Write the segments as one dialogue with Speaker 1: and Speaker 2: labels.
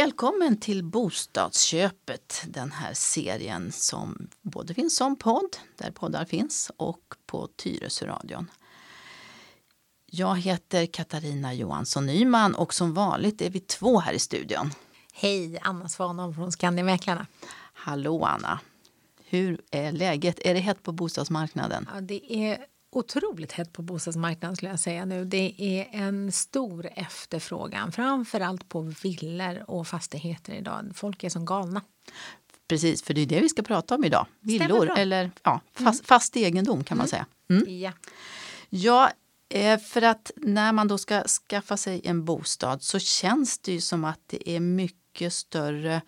Speaker 1: Välkommen till Bostadsköpet, den här serien som både finns som podd, där poddar finns, och på Tyresöradion. Jag heter Katarina Johansson Nyman och som vanligt är vi två här i studion.
Speaker 2: Hej, Anna Svanholm från Skandimäklarna.
Speaker 1: Hallå Anna! Hur är läget? Är det hett på bostadsmarknaden?
Speaker 2: Ja, det är otroligt hett på bostadsmarknaden skulle jag säga nu. Det är en stor efterfrågan, framför allt på villor och fastigheter idag. Folk är som galna.
Speaker 1: Precis, för det är det vi ska prata om idag. Villor eller ja, fast, mm. fast egendom kan man mm. säga.
Speaker 2: Mm. Ja.
Speaker 1: ja, eh, för att när man då ska skaffa sig en bostad så känns det ju som att det är mycket större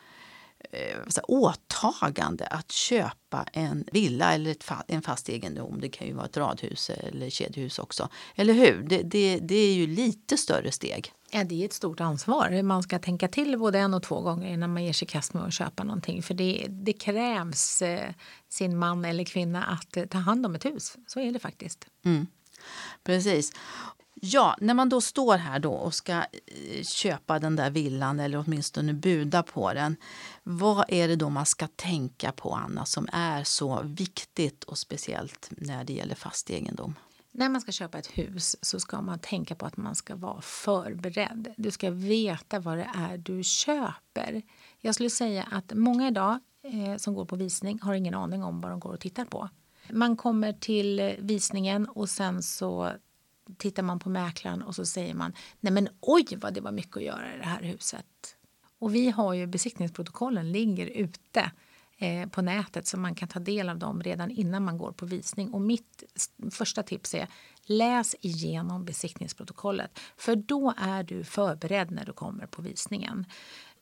Speaker 1: eh, åtagande att köpa en villa eller ett, en fast egendom. Det kan ju vara ett radhus eller kedjehus också. Eller hur? Det, det, det är ju lite större steg.
Speaker 2: Ja, det är ett stort ansvar. Man ska tänka till både en och två gånger innan man ger sig kast med att köpa någonting. För det, det krävs eh, sin man eller kvinna att eh, ta hand om ett hus. Så är det faktiskt.
Speaker 1: Mm. Precis. Ja, när man då står här då och ska eh, köpa den där villan eller åtminstone buda på den. Vad är det då man ska tänka på, Anna, som är så viktigt och speciellt när det gäller fast egendom?
Speaker 2: När man ska köpa ett hus så ska man tänka på att man ska vara förberedd. Du ska veta vad det är du köper. Jag skulle säga att många idag eh, som går på visning har ingen aning om vad de går och tittar på. Man kommer till eh, visningen och sen så tittar man på mäklaren och så säger man nej men oj vad det var mycket att göra i det här huset. Och vi har ju besiktningsprotokollen ligger ute eh, på nätet så man kan ta del av dem redan innan man går på visning. Och mitt första tips är läs igenom besiktningsprotokollet för då är du förberedd när du kommer på visningen.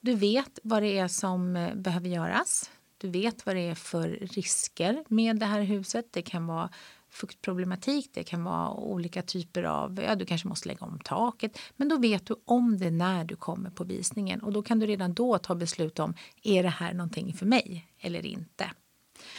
Speaker 2: Du vet vad det är som eh, behöver göras. Du vet vad det är för risker med det här huset. Det kan vara fuktproblematik, det kan vara olika typer av, ja du kanske måste lägga om taket, men då vet du om det när du kommer på visningen och då kan du redan då ta beslut om, är det här någonting för mig eller inte?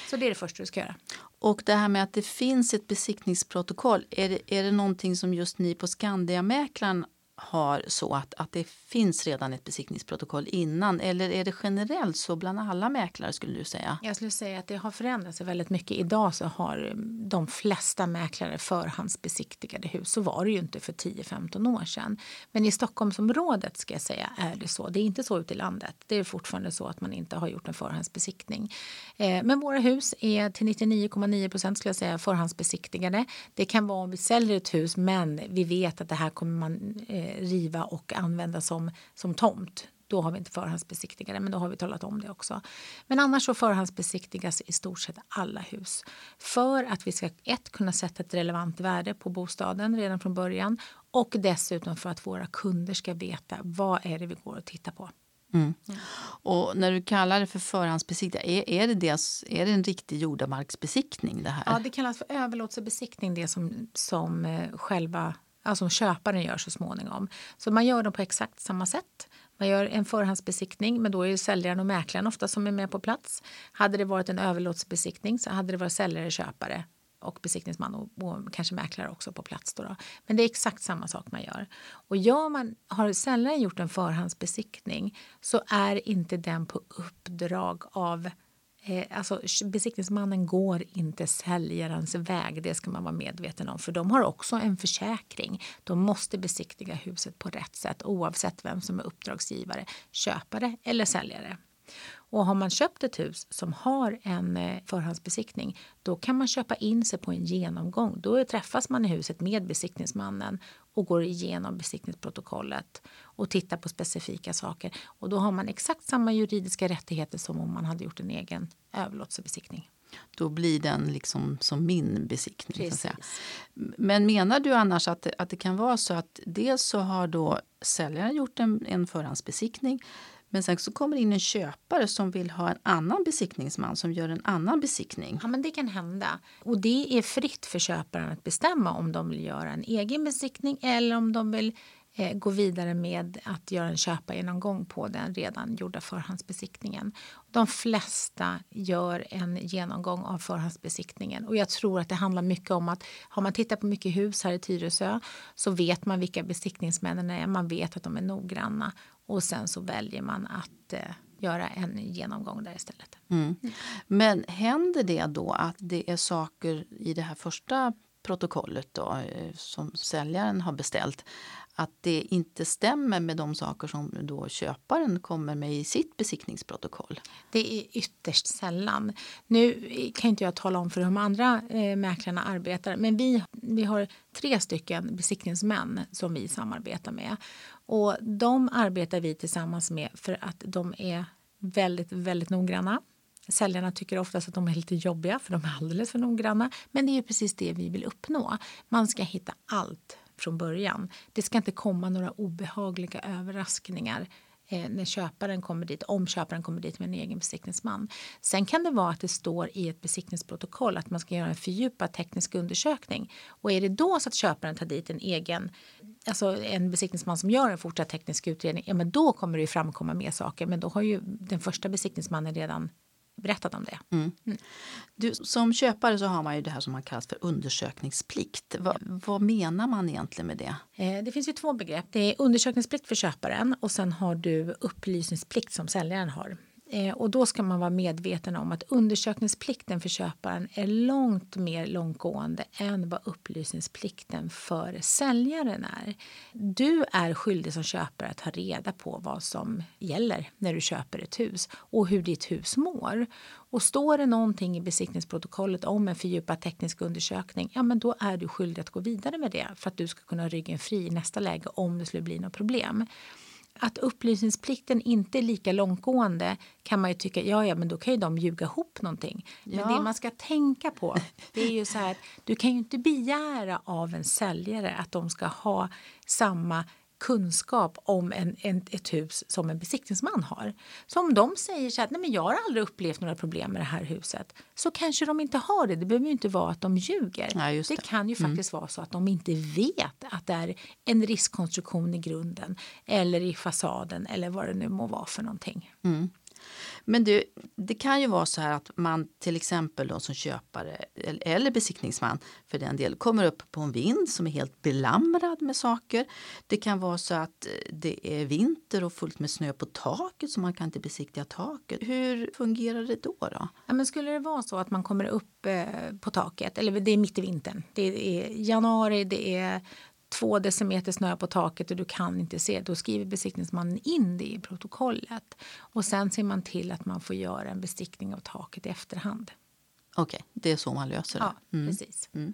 Speaker 2: Så det är det första du ska göra.
Speaker 1: Och det här med att det finns ett besiktningsprotokoll, är det, är det någonting som just ni på Skandiamäklaren har så att, att det finns redan ett besiktningsprotokoll innan eller är det generellt så bland alla mäklare skulle du säga?
Speaker 2: Jag skulle säga att det har förändrats väldigt mycket. Idag så har de flesta mäklare förhandsbesiktigade hus. Så var det ju inte för 10-15 år sedan. Men i Stockholmsområdet ska jag säga är det så. Det är inte så ute i landet. Det är fortfarande så att man inte har gjort en förhandsbesiktning. Eh, men våra hus är till 99,9 procent skulle jag säga förhandsbesiktigade. Det kan vara om vi säljer ett hus men vi vet att det här kommer man eh, riva och använda som, som tomt. Då har vi inte förhandsbesiktigade, men då har vi talat om det också. Men annars så förhandsbesiktigas i stort sett alla hus. För att vi ska ett, kunna sätta ett relevant värde på bostaden redan från början och dessutom för att våra kunder ska veta vad är det vi går och tittar på.
Speaker 1: Mm. Mm. Och när du kallar det för förhandsbesiktning, är, är, det det, är det en riktig jordamarksbesiktning? Det här?
Speaker 2: Ja, det kallas för överlåtelsebesiktning, det som, som eh, själva alltså köparen gör så småningom. Så man gör dem på exakt samma sätt. Man gör en förhandsbesiktning, men då är det säljaren och mäklaren ofta som är med på plats. Hade det varit en överlåtsbesiktning så hade det varit säljare, köpare och besiktningsman och, och kanske mäklare också på plats. Då, då Men det är exakt samma sak man gör. Och gör man, har säljaren gjort en förhandsbesiktning så är inte den på uppdrag av Eh, alltså, besiktningsmannen går inte säljarens väg, det ska man vara medveten om. För de har också en försäkring. De måste besiktiga huset på rätt sätt oavsett vem som är uppdragsgivare, köpare eller säljare. Och har man köpt ett hus som har en eh, förhandsbesiktning då kan man köpa in sig på en genomgång. Då träffas man i huset med besiktningsmannen och går igenom besiktningsprotokollet och tittar på specifika saker. Och då har man exakt samma juridiska rättigheter som om man hade gjort en egen överlåtelsebesiktning.
Speaker 1: Då blir den liksom som min besiktning. Så Men menar du annars att att det kan vara så att dels så har då säljaren gjort en, en förhandsbesiktning men sen så kommer in en köpare som vill ha en annan besiktningsman som gör en annan besiktning.
Speaker 2: Ja, men det kan hända. Och det är fritt för köparen att bestämma om de vill göra en egen besiktning eller om de vill eh, gå vidare med att göra en köpargenomgång på den redan gjorda förhandsbesiktningen. De flesta gör en genomgång av förhandsbesiktningen och jag tror att det handlar mycket om att har man tittat på mycket hus här i Tyresö så vet man vilka besiktningsmännen är, man vet att de är noggranna och sen så väljer man att eh, göra en genomgång där istället.
Speaker 1: Mm. Men händer det då att det är saker i det här första protokollet då, eh, som säljaren har beställt att det inte stämmer med de saker som då köparen kommer med i sitt besiktningsprotokoll?
Speaker 2: Det är ytterst sällan. Nu kan inte jag tala om för hur de andra eh, mäklarna arbetar men vi, vi har tre stycken besiktningsmän som vi samarbetar med. Och de arbetar vi tillsammans med för att de är väldigt, väldigt noggranna. Säljarna tycker oftast att de är lite jobbiga för de är alldeles för noggranna. Men det är precis det vi vill uppnå. Man ska hitta allt från början. Det ska inte komma några obehagliga överraskningar eh, när köparen kommer dit, om köparen kommer dit med en egen besiktningsman. Sen kan det vara att det står i ett besiktningsprotokoll att man ska göra en fördjupad teknisk undersökning. Och är det då så att köparen tar dit en egen, alltså en besiktningsman som gör en fortsatt teknisk utredning, ja men då kommer det ju framkomma mer saker. Men då har ju den första besiktningsmannen redan berättat om det.
Speaker 1: Mm. Mm. Du, som köpare så har man ju det här som man kallar för undersökningsplikt. Va, vad menar man egentligen med det?
Speaker 2: Eh, det finns ju två begrepp. Det är undersökningsplikt för köparen och sen har du upplysningsplikt som säljaren har. Eh, och då ska man vara medveten om att undersökningsplikten för köparen är långt mer långtgående än vad upplysningsplikten för säljaren är. Du är skyldig som köpare att ta reda på vad som gäller när du köper ett hus och hur ditt hus mår. Och står det någonting i besiktningsprotokollet om en fördjupad teknisk undersökning, ja men då är du skyldig att gå vidare med det för att du ska kunna ha ryggen fri i nästa läge om det skulle bli något problem att upplysningsplikten inte är lika långtgående kan man ju tycka, ja ja men då kan ju de ljuga ihop någonting. Men ja. det man ska tänka på det är ju så här, du kan ju inte begära av en säljare att de ska ha samma kunskap om en, en, ett hus som en besiktningsman har. Så om de säger så att Nej, men jag har aldrig upplevt några problem med det här huset så kanske de inte har det. Det behöver ju inte vara att de ljuger. Ja, det. det. kan ju mm. faktiskt vara så att de inte vet att det är en riskkonstruktion i grunden eller i fasaden eller vad det nu må vara för någonting.
Speaker 1: Mm. Men det, det kan ju vara så här att man till exempel då som köpare eller besiktningsman för den del kommer upp på en vind som är helt belamrad med saker. Det kan vara så att eh, det är vinter och fullt med snö på taket så man kan inte besiktiga taket. Hur fungerar det då? då?
Speaker 2: Ja, men skulle det vara så att man kommer upp eh, på taket, eller det är mitt i vintern, det är januari, det är två decimeter snö på taket och du kan inte se, då skriver besiktningsmannen in det i protokollet. Och sen ser man till att man får göra en bestickning av taket i efterhand.
Speaker 1: Okej, okay, det är så man löser det.
Speaker 2: Ja, mm. precis. Mm.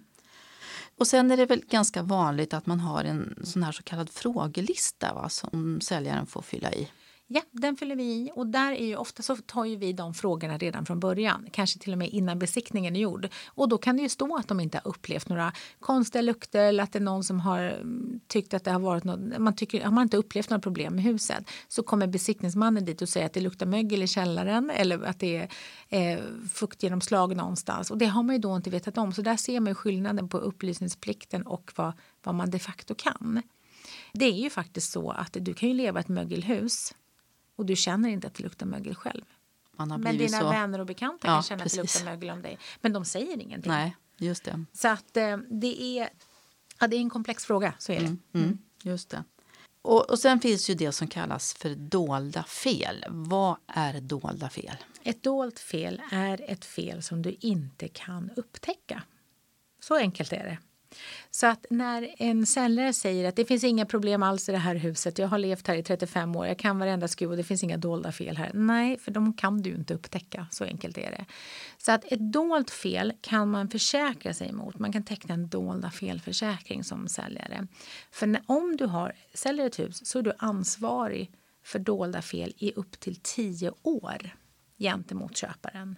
Speaker 1: Och sen är det väl ganska vanligt att man har en sån här så kallad frågelista va, som säljaren får fylla i.
Speaker 2: Ja, den fyller vi i och där är ju ofta så tar ju vi de frågorna redan från början, kanske till och med innan besiktningen är gjord. Och då kan det ju stå att de inte har upplevt några konstiga lukter eller att det är någon som har mm, tyckt att det har varit något, man tycker, har man inte upplevt några problem med huset så kommer besiktningsmannen dit och säger att det luktar mögel i källaren eller att det är eh, fuktgenomslag någonstans och det har man ju då inte vetat om så där ser man ju skillnaden på upplysningsplikten och vad, vad man de facto kan. Det är ju faktiskt så att du kan ju leva i ett mögelhus och du känner inte att det luktar mögel själv. Men dina så... vänner och bekanta ja, kan känna precis. att det luktar mögel om dig. Men de säger ingenting.
Speaker 1: Nej, just det.
Speaker 2: Så att eh, det är, ja, det är en komplex fråga, så är det. Mm,
Speaker 1: mm, just det. Och, och sen finns ju det som kallas för dolda fel. Vad är dolda fel?
Speaker 2: Ett dolt fel är ett fel som du inte kan upptäcka. Så enkelt är det. Så att när en säljare säger att det finns inga problem alls i det här huset, jag har levt här i 35 år, jag kan varenda skruv och det finns inga dolda fel här. Nej, för de kan du inte upptäcka, så enkelt är det. Så att ett dolt fel kan man försäkra sig emot. Man kan teckna en dolda felförsäkring som säljare. För när, om du har, säljer ett hus så är du ansvarig för dolda fel i upp till 10 år gentemot köparen.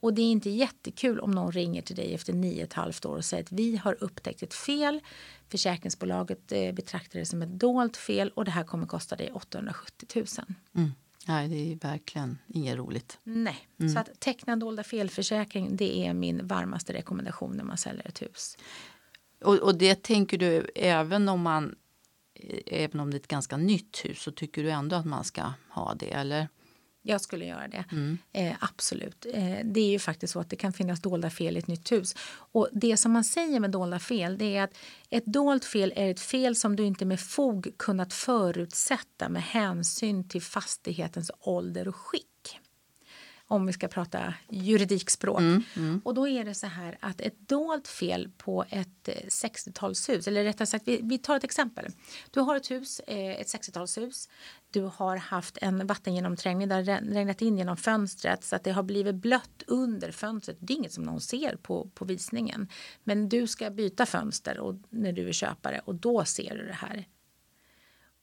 Speaker 2: Och det är inte jättekul om någon ringer till dig efter nio och ett halvt år och säger att vi har upptäckt ett fel. Försäkringsbolaget eh, betraktar det som ett dolt fel och det här kommer kosta dig 870 000.
Speaker 1: Mm. Nej, det är verkligen inget roligt.
Speaker 2: Nej, mm. så att teckna dolda felförsäkring det är min varmaste rekommendation när man säljer ett hus.
Speaker 1: Och, och det tänker du även om man eh, även om det är ett ganska nytt hus så tycker du ändå att man ska ha det eller?
Speaker 2: Jag skulle göra det. Mm. Eh, absolut. Eh, det är ju faktiskt så att det kan finnas dolda fel i ett nytt hus. Och det som man säger med dolda fel det är att ett dolt fel är ett fel som du inte med fog kunnat förutsätta med hänsyn till fastighetens ålder och skick om vi ska prata juridikspråk. Mm, mm. Och då är det så här att ett dolt fel på ett 60-talshus, eh, eller rättare sagt, vi, vi, tar ett exempel. Du har ett hus, eh, ett 60-talshus. Du har haft en vattengenomträngning där det regnat in genom fönstret så att det har blivit blött under fönstret. Det är inget som någon ser på, på visningen. Men du ska byta fönster och, när du är köpare och då ser du det här.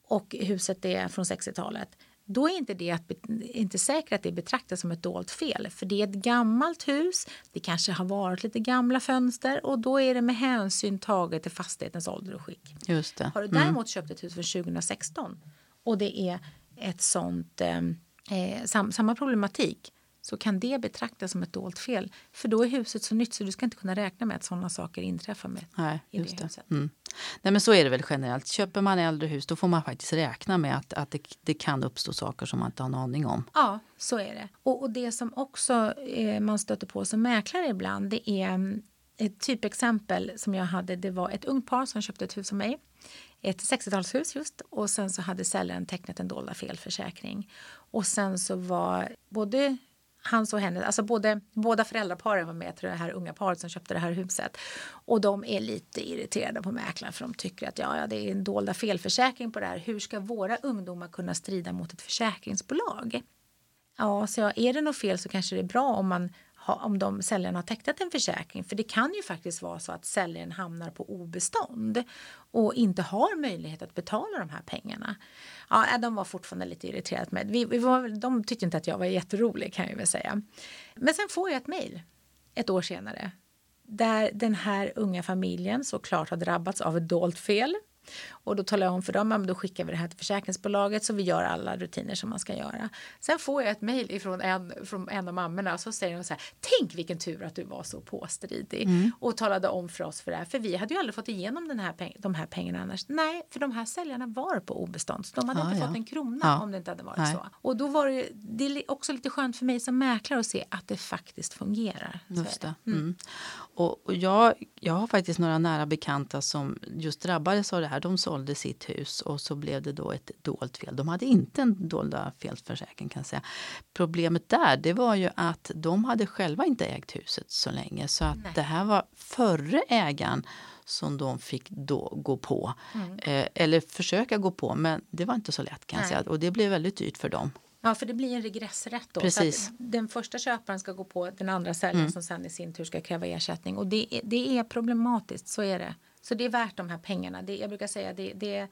Speaker 2: Och huset är från 60-talet då är inte det att, inte säkert att det betraktas som ett dolt fel. För det är ett gammalt hus, det kanske har varit lite gamla fönster och då är det med hänsyn taget till fastighetens ålder och skick.
Speaker 1: Just det.
Speaker 2: Har du däremot mm. köpt ett hus från 2016 och det är ett sånt, eh, eh, sam, samma problematik så kan det betraktas som ett dolt fel. För då är huset så nytt så du ska inte kunna räkna med att sådana saker inträffar med
Speaker 1: Nej, just det. huset. Mm. Nej, men så är det väl generellt. Köper man äldre hus då får man faktiskt räkna med att, att det, det kan uppstå saker som man inte har en aning om.
Speaker 2: Ja, så är det. Och, och det som också eh, man stöter på som mäklare ibland det är mm, ett typexempel som jag hade. Det var ett ungt par som köpte ett hus av mig. Ett 60-talshus just. Och sen så hade säljaren tecknat en dolda felförsäkring. Och sen så var både hans och hennes, alltså både, båda föräldraparen var med till det här unga paret som köpte det här huset. Och de är lite irriterade på mäklaren för de tycker att ja, ja, det är en dolda felförsäkring på det här. Hur ska våra ungdomar kunna strida mot ett försäkringsbolag? Ja, så ja, är det något fel så kanske det är bra om man om de säljarna har tecknat en försäkring. För det kan ju faktiskt vara så att säljaren hamnar på obestånd och inte har möjlighet att betala de här pengarna. Ja, äh, de var fortfarande lite irriterade med vi, vi var, De tyckte inte att jag var jätterolig kan jag väl säga. Men sen får jag ett mejl ett år senare där den här unga familjen såklart har drabbats av ett dolt fel och då talar jag om för dem att då skickar vi det här till försäkringsbolaget så vi gör alla rutiner som man ska göra. Sen får jag ett mejl från en, från en av mammorna och så säger de så här Tänk vilken tur att du var så påstridig mm. och talade om för oss för det här. För vi hade ju aldrig fått igenom den här peng de här pengarna annars. Nej, för de här säljarna var på obestånd. Så de hade ah, inte ja. fått en krona ja. om det inte hade varit Nej. så. Och då var det, det är också lite skönt för mig som mäklare att se att det faktiskt fungerar.
Speaker 1: Just det. Mm. Mm. Och, och jag, jag har faktiskt några nära bekanta som just drabbades av det här. De sålde sitt hus och så blev det då ett dolt fel. De hade inte en dolda felförsäkring kan jag säga. Problemet där det var ju att de hade själva inte ägt huset så länge så att Nej. det här var förre ägaren som de fick då gå på. Mm. Eh, eller försöka gå på men det var inte så lätt kan jag säga och det blev väldigt dyrt för dem.
Speaker 2: Ja, för det blir en regressrätt då. Precis. den första köparen ska gå på den andra säljaren mm. som sen i sin tur ska kräva ersättning. Och det är, det är problematiskt, så är det. Så det är värt de här pengarna. Det, jag brukar säga det, det,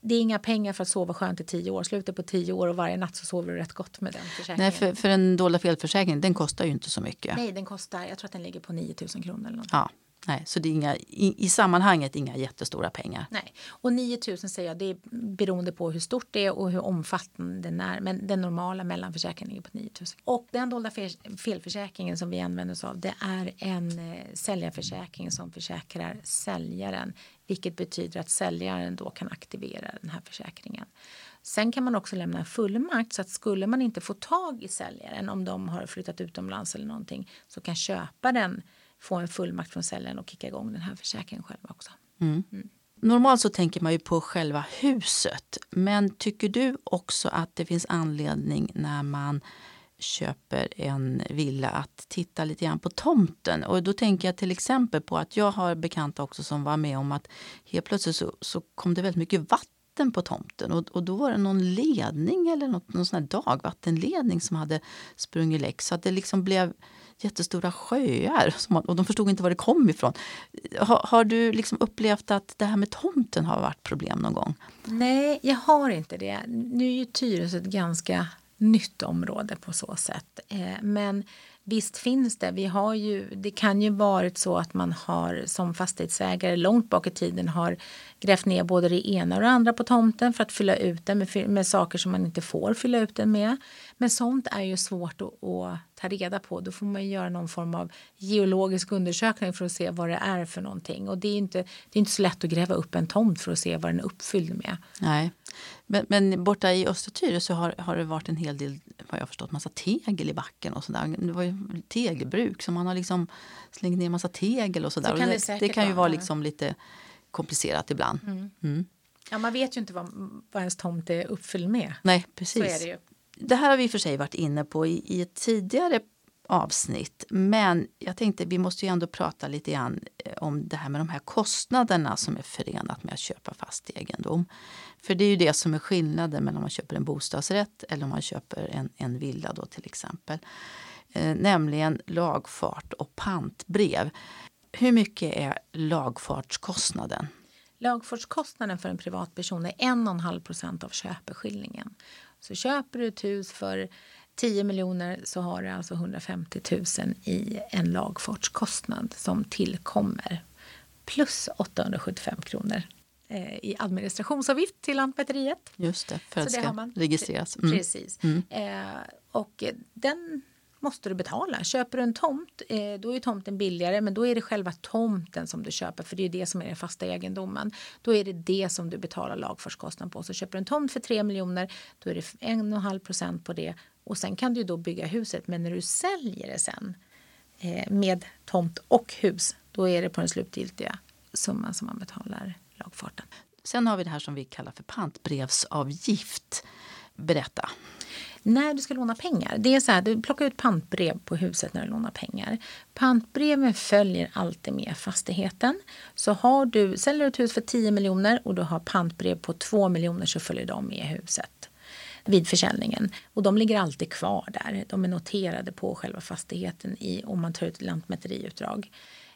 Speaker 2: det är inga pengar för att sova skönt i tio år. Slutet på tio år och varje natt så sover du rätt gott med den försäkringen.
Speaker 1: Nej, för, för en dolda felförsäkring den kostar ju inte så mycket.
Speaker 2: Nej, den kostar, jag tror att den ligger på 9000 kronor. Eller något.
Speaker 1: Ja, Nej, så det är inga, i, i sammanhanget inga jättestora pengar.
Speaker 2: Nej, och 9000 säger jag, det är beroende på hur stort det är och hur omfattande den är. Men den normala mellanförsäkringen ligger på 9000. Och den dolda fel, felförsäkringen som vi använder oss av det är en eh, säljarförsäkring som försäkrar säljaren. Vilket betyder att säljaren då kan aktivera den här försäkringen. Sen kan man också lämna en fullmakt så att skulle man inte få tag i säljaren om de har flyttat utomlands eller någonting så kan köparen få en fullmakt från säljaren och kicka igång den här försäkringen själva också.
Speaker 1: Mm. Mm. Normalt så tänker man ju på själva huset. Men tycker du också att det finns anledning när man köper en villa att titta lite grann på tomten. Och då tänker jag till exempel på att jag har bekanta också som var med om att helt plötsligt så, så kom det väldigt mycket vatten på tomten och, och då var det någon ledning eller något, någon sån dagvattenledning som hade sprungit läck så att det liksom blev jättestora sjöar och de förstod inte var det kom ifrån. Har, har, du liksom upplevt att det här med tomten har varit problem någon gång?
Speaker 2: Nej, jag har inte det. Nu är ju Tyresö ett ganska nytt område på så sätt. Eh, men visst finns det. Vi har ju, det kan ju varit så att man har som fastighetsägare långt bak i tiden har grävt ner både det ena och det andra på tomten för att fylla ut den med, med saker som man inte får fylla ut den med. Men sånt är ju svårt att, att, ta reda på. Då får man göra någon form av geologisk undersökning för att se vad det är för någonting. Och det är inte, det är inte så lätt att gräva upp en tomt för att se vad den är uppfylld med.
Speaker 1: Nej. Men, men borta i Östertyre så har, har det varit en hel del, vad jag förstått, massa tegel i backen och sådär. Det var ju tegelbruk så man har liksom slängt ner massa tegel och sådär. Så kan det, det, det, kan ju vara liksom lite komplicerat ibland. Mm. Mm.
Speaker 2: Ja, man vet ju inte vad, vad ens tomt är uppfylld med.
Speaker 1: Nej, precis. Så är det, ju. det här har vi för sig varit inne på i, i ett tidigare avsnitt. Men jag tänkte vi måste ju ändå prata lite grann eh, om det här med de här kostnaderna som är förenat med att köpa fast egendom. För det är ju det som är skillnaden mellan om man köper en bostadsrätt eller om man köper en, en villa då till exempel. Eh, nämligen lagfart och pantbrev. Hur mycket är lagfartskostnaden?
Speaker 2: Lagfartskostnaden för en privatperson är 1,5 procent av köpeskillingen. Så köper du ett hus för 10 miljoner så har du alltså 150 000 i en lagfartskostnad som tillkommer. Plus 875 kronor eh, i administrationsavgift till Lantmäteriet.
Speaker 1: Just det, för att det ska registreras.
Speaker 2: Mm. Precis. Mm. Eh, och den måste du betala. Köper du en tomt, eh, då är tomten billigare men då är det själva tomten som du köper för det är det som är den fasta egendomen. Då är det det som du betalar lagfartskostnad på. Så köper du en tomt för 3 miljoner då är det 1,5 procent på det och sen kan du då bygga huset men när du säljer det sen eh, med tomt och hus då är det på den slutgiltiga summan som man betalar lagfarten.
Speaker 1: Sen har vi det här som vi kallar för pantbrevsavgift. Berätta.
Speaker 2: När du ska låna pengar, det är så här, du plockar ut pantbrev på huset när du lånar pengar. Pantbreven följer alltid med fastigheten. Så har du, säljer du ett hus för 10 miljoner och du har pantbrev på 2 miljoner så följer de med huset vid försäljningen. Och de ligger alltid kvar där. De är noterade på själva fastigheten i, om man tar ut lantmäteriutdrag.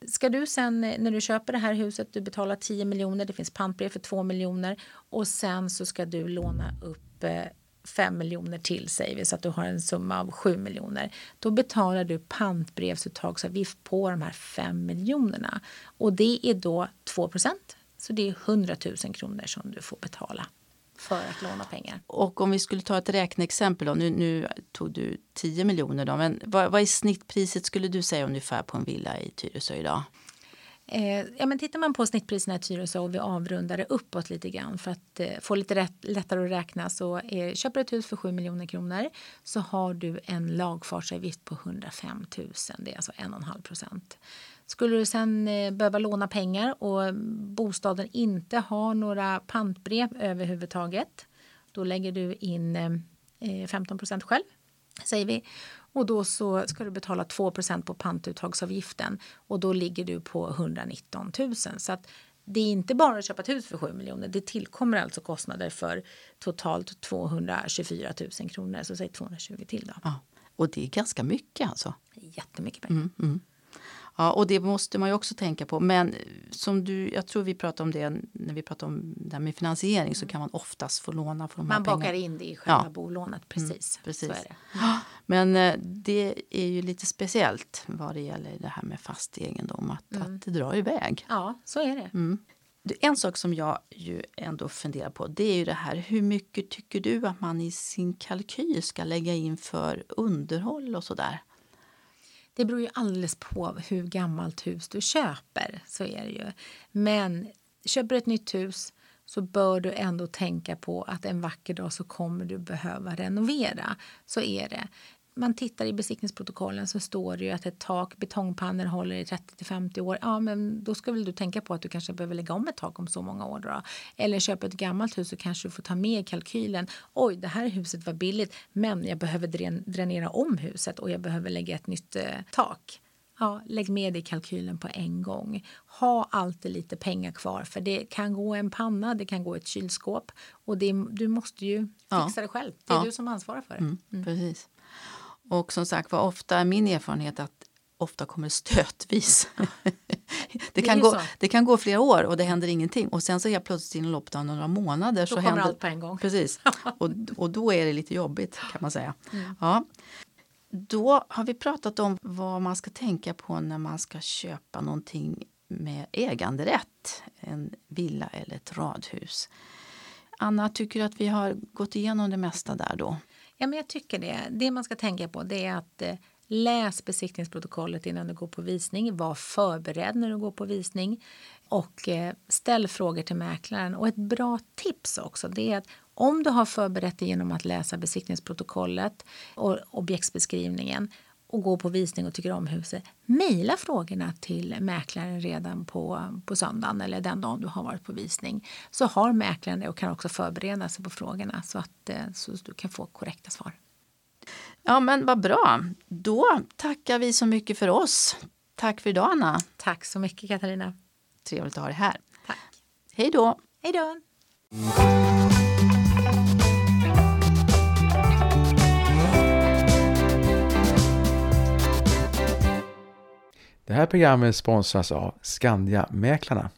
Speaker 2: Ska du sen när du köper det här huset, du betalar 10 miljoner, det finns pantbrev för 2 miljoner och sen så ska du låna upp eh, 5 miljoner till säger vi så att du har en summa av 7 miljoner. Då betalar du pantbrevsuttagsavgift på de här 5 miljonerna och det är då 2 så det är 100 000 kronor som du får betala för att låna pengar.
Speaker 1: Och om vi skulle ta ett räkneexempel då, nu, nu tog du 10 miljoner då, men vad, vad är snittpriset skulle du säga ungefär på en villa i Tyresö idag?
Speaker 2: Eh, ja, men tittar man på snittpriserna i Tyresö och vi avrundar det uppåt lite grann för att eh, få lite rätt, lättare att räkna så eh, köper du ett hus för 7 miljoner kronor så har du en lagfartsavgift på 105 000. Det är alltså 1,5 procent. Skulle du sen eh, behöva låna pengar och bostaden inte har några pantbrev överhuvudtaget då lägger du in eh, eh, 15 procent själv, säger vi. Och då så ska du betala 2% på pantuttagsavgiften och då ligger du på 119 000. Så att det är inte bara att köpa ett hus för 7 miljoner. Det tillkommer alltså kostnader för totalt 224 000 kronor. Så säg 220 till då.
Speaker 1: Ja, och det är ganska mycket alltså?
Speaker 2: Jättemycket pengar. Mm, mm.
Speaker 1: Ja, och det måste man ju också tänka på. Men som du, jag tror vi pratade om det när vi pratade om det här med finansiering mm. så kan man oftast få låna för de
Speaker 2: Man bakar
Speaker 1: pengarna.
Speaker 2: in det i själva ja. bolånet, precis. Mm,
Speaker 1: precis.
Speaker 2: Så är det.
Speaker 1: Mm. Men eh, det är ju lite speciellt vad det gäller det här med fast egendom, att, mm. att det drar iväg.
Speaker 2: Ja, så är det. Mm.
Speaker 1: En sak som jag ju ändå funderar på det är ju det här hur mycket tycker du att man i sin kalkyl ska lägga in för underhåll och sådär?
Speaker 2: Det beror ju alldeles på hur gammalt hus du köper. Så är det ju. Men köper du ett nytt hus så bör du ändå tänka på att en vacker dag så kommer du behöva renovera. Så är det man tittar i besiktningsprotokollen så står det ju att ett tak, betongpannor håller i 30 50 år. Ja, men då ska väl du tänka på att du kanske behöver lägga om ett tak om så många år. Då. Eller köpa ett gammalt hus så kanske du får ta med i kalkylen. Oj, det här huset var billigt, men jag behöver dränera om huset och jag behöver lägga ett nytt eh, tak. Ja, lägg med det i kalkylen på en gång. Ha alltid lite pengar kvar för det kan gå en panna, det kan gå ett kylskåp och det, du måste ju fixa ja. det själv. Det är ja. du som ansvarar för det.
Speaker 1: Mm, mm. Precis. Och som sagt var, ofta är min erfarenhet att ofta kommer stötvis. det, kan gå, det kan gå flera år och det händer ingenting och sen så helt plötsligt inom loppet av några månader
Speaker 2: då
Speaker 1: så
Speaker 2: kommer
Speaker 1: händer
Speaker 2: allt på en gång.
Speaker 1: Precis. Och, och då är det lite jobbigt kan man säga. Mm. Ja. Då har vi pratat om vad man ska tänka på när man ska köpa någonting med äganderätt. En villa eller ett radhus. Anna, tycker du att vi har gått igenom det mesta där då?
Speaker 2: Ja, men jag tycker det. Det man ska tänka på det är att eh, läs besiktningsprotokollet innan du går på visning. Var förberedd när du går på visning och eh, ställ frågor till mäklaren. Och ett bra tips också det är att om du har förberett dig genom att läsa besiktningsprotokollet och objektsbeskrivningen och gå på visning och tycker om huset, mejla frågorna till mäklaren redan på, på söndagen eller den dagen du har varit på visning. Så har mäklaren det och kan också förbereda sig på frågorna så att eh, så du kan få korrekta svar.
Speaker 1: Ja, men vad bra. Då tackar vi så mycket för oss. Tack för idag, Anna.
Speaker 2: Tack så mycket, Katarina.
Speaker 1: Trevligt att ha dig här.
Speaker 2: Tack.
Speaker 1: Hej då.
Speaker 2: Hej då.
Speaker 3: Det här programmet sponsras av Skandia Mäklarna.